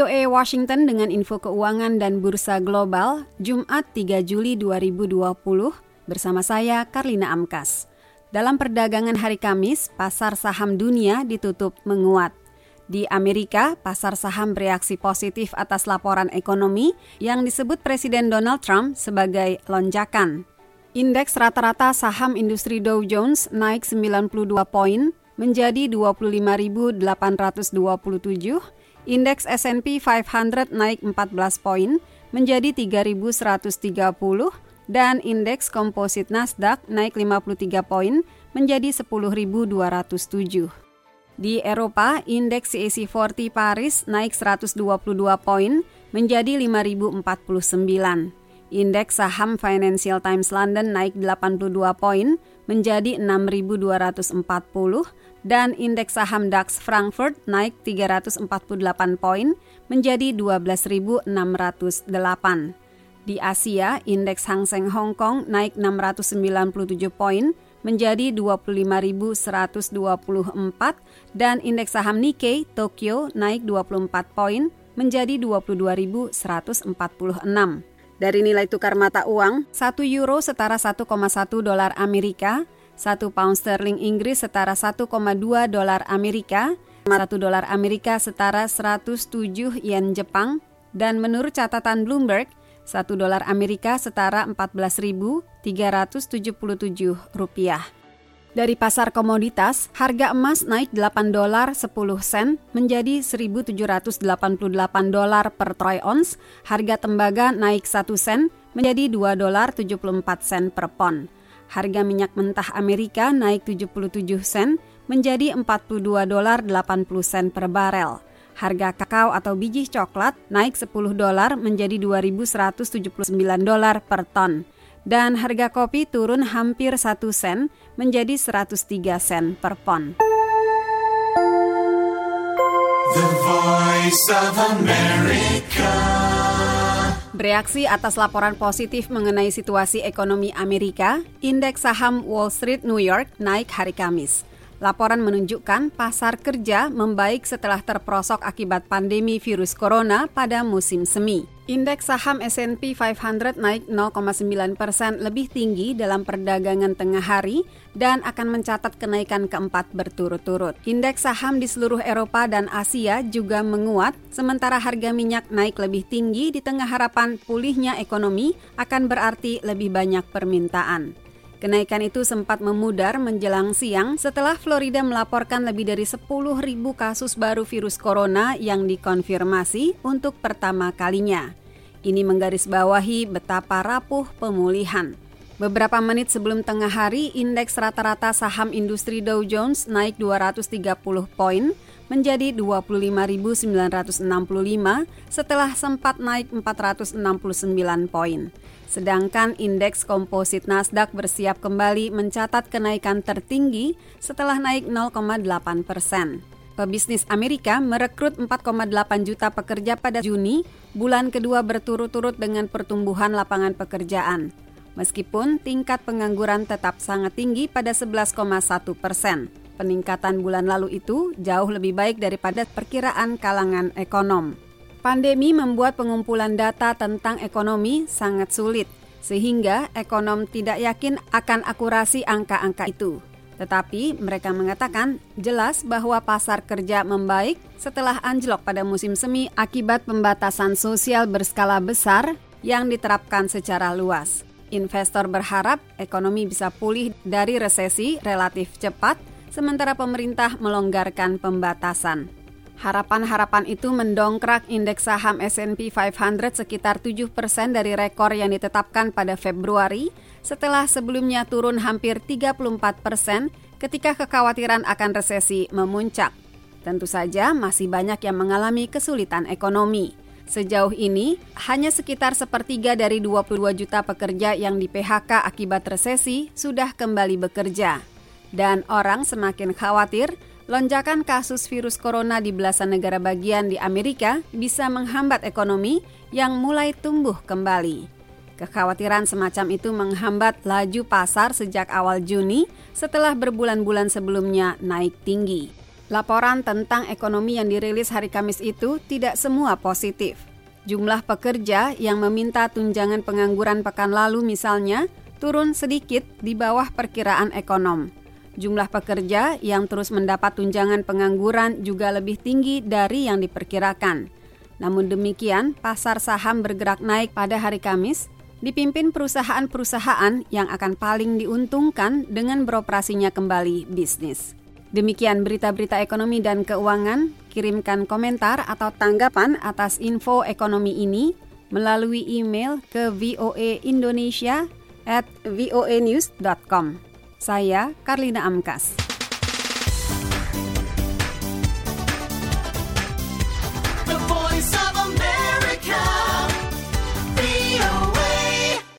VOA Washington dengan info keuangan dan bursa global Jumat 3 Juli 2020 bersama saya Karlina Amkas. Dalam perdagangan hari Kamis, pasar saham dunia ditutup menguat. Di Amerika, pasar saham bereaksi positif atas laporan ekonomi yang disebut Presiden Donald Trump sebagai lonjakan. Indeks rata-rata saham industri Dow Jones naik 92 poin menjadi 25.827 Indeks S&P 500 naik 14 poin menjadi 3.130 dan indeks komposit Nasdaq naik 53 poin menjadi 10.207. Di Eropa, indeks CAC 40 Paris naik 122 poin menjadi 5.049. Indeks saham Financial Times London naik 82 poin menjadi 6.240 dan indeks saham DAX Frankfurt naik 348 poin menjadi 12.608. Di Asia, indeks Hang Seng Hong Kong naik 697 poin menjadi 25.124 dan indeks saham Nikkei Tokyo naik 24 poin menjadi 22.146. Dari nilai tukar mata uang, 1 euro setara 1,1 dolar Amerika, 1 pound sterling Inggris setara 1,2 dolar Amerika, 1 dolar Amerika setara 107 yen Jepang, dan menurut catatan Bloomberg, 1 dolar Amerika setara 14.377 rupiah. Dari pasar komoditas, harga emas naik 8 dolar 10 sen menjadi 1.788 dolar per troy ounce, harga tembaga naik 1 sen menjadi 2 dolar 74 sen per pon. Harga minyak mentah Amerika naik 77 sen menjadi 42 dolar 80 sen per barel. Harga kakao atau biji coklat naik 10 dolar menjadi 2.179 dolar per ton. Dan harga kopi turun hampir 1 sen menjadi 103 sen per pon. The Voice of America. Bereaksi atas laporan positif mengenai situasi ekonomi Amerika, indeks saham Wall Street New York naik hari Kamis. Laporan menunjukkan pasar kerja membaik setelah terperosok akibat pandemi virus corona pada musim semi. Indeks saham S&P 500 naik 0,9 persen lebih tinggi dalam perdagangan tengah hari dan akan mencatat kenaikan keempat berturut-turut. Indeks saham di seluruh Eropa dan Asia juga menguat, sementara harga minyak naik lebih tinggi di tengah harapan pulihnya ekonomi akan berarti lebih banyak permintaan. Kenaikan itu sempat memudar menjelang siang setelah Florida melaporkan lebih dari 10.000 kasus baru virus corona yang dikonfirmasi untuk pertama kalinya. Ini menggarisbawahi betapa rapuh pemulihan. Beberapa menit sebelum tengah hari, indeks rata-rata saham industri Dow Jones naik 230 poin menjadi 25.965 setelah sempat naik 469 poin. Sedangkan indeks komposit Nasdaq bersiap kembali mencatat kenaikan tertinggi setelah naik 0,8 persen. Pebisnis Amerika merekrut 4,8 juta pekerja pada Juni, bulan kedua berturut-turut dengan pertumbuhan lapangan pekerjaan. Meskipun tingkat pengangguran tetap sangat tinggi pada 11,1 persen. Peningkatan bulan lalu itu jauh lebih baik daripada perkiraan kalangan ekonom. Pandemi membuat pengumpulan data tentang ekonomi sangat sulit, sehingga ekonom tidak yakin akan akurasi angka-angka itu. Tetapi mereka mengatakan jelas bahwa pasar kerja membaik setelah anjlok pada musim semi akibat pembatasan sosial berskala besar yang diterapkan secara luas. Investor berharap ekonomi bisa pulih dari resesi relatif cepat, sementara pemerintah melonggarkan pembatasan. Harapan-harapan itu mendongkrak indeks saham S&P 500 sekitar 7 persen dari rekor yang ditetapkan pada Februari setelah sebelumnya turun hampir 34 persen ketika kekhawatiran akan resesi memuncak. Tentu saja masih banyak yang mengalami kesulitan ekonomi. Sejauh ini, hanya sekitar sepertiga dari 22 juta pekerja yang di PHK akibat resesi sudah kembali bekerja. Dan orang semakin khawatir lonjakan kasus virus corona di belasan negara bagian di Amerika bisa menghambat ekonomi yang mulai tumbuh kembali. Kekhawatiran semacam itu menghambat laju pasar sejak awal Juni setelah berbulan-bulan sebelumnya naik tinggi. Laporan tentang ekonomi yang dirilis hari Kamis itu tidak semua positif. Jumlah pekerja yang meminta tunjangan pengangguran pekan lalu misalnya turun sedikit di bawah perkiraan ekonom. Jumlah pekerja yang terus mendapat tunjangan pengangguran juga lebih tinggi dari yang diperkirakan. Namun demikian, pasar saham bergerak naik pada hari Kamis, dipimpin perusahaan-perusahaan yang akan paling diuntungkan dengan beroperasinya kembali bisnis. Demikian berita-berita ekonomi dan keuangan. Kirimkan komentar atau tanggapan atas info ekonomi ini melalui email ke voaindonesia at. Saya Karlina Amkas.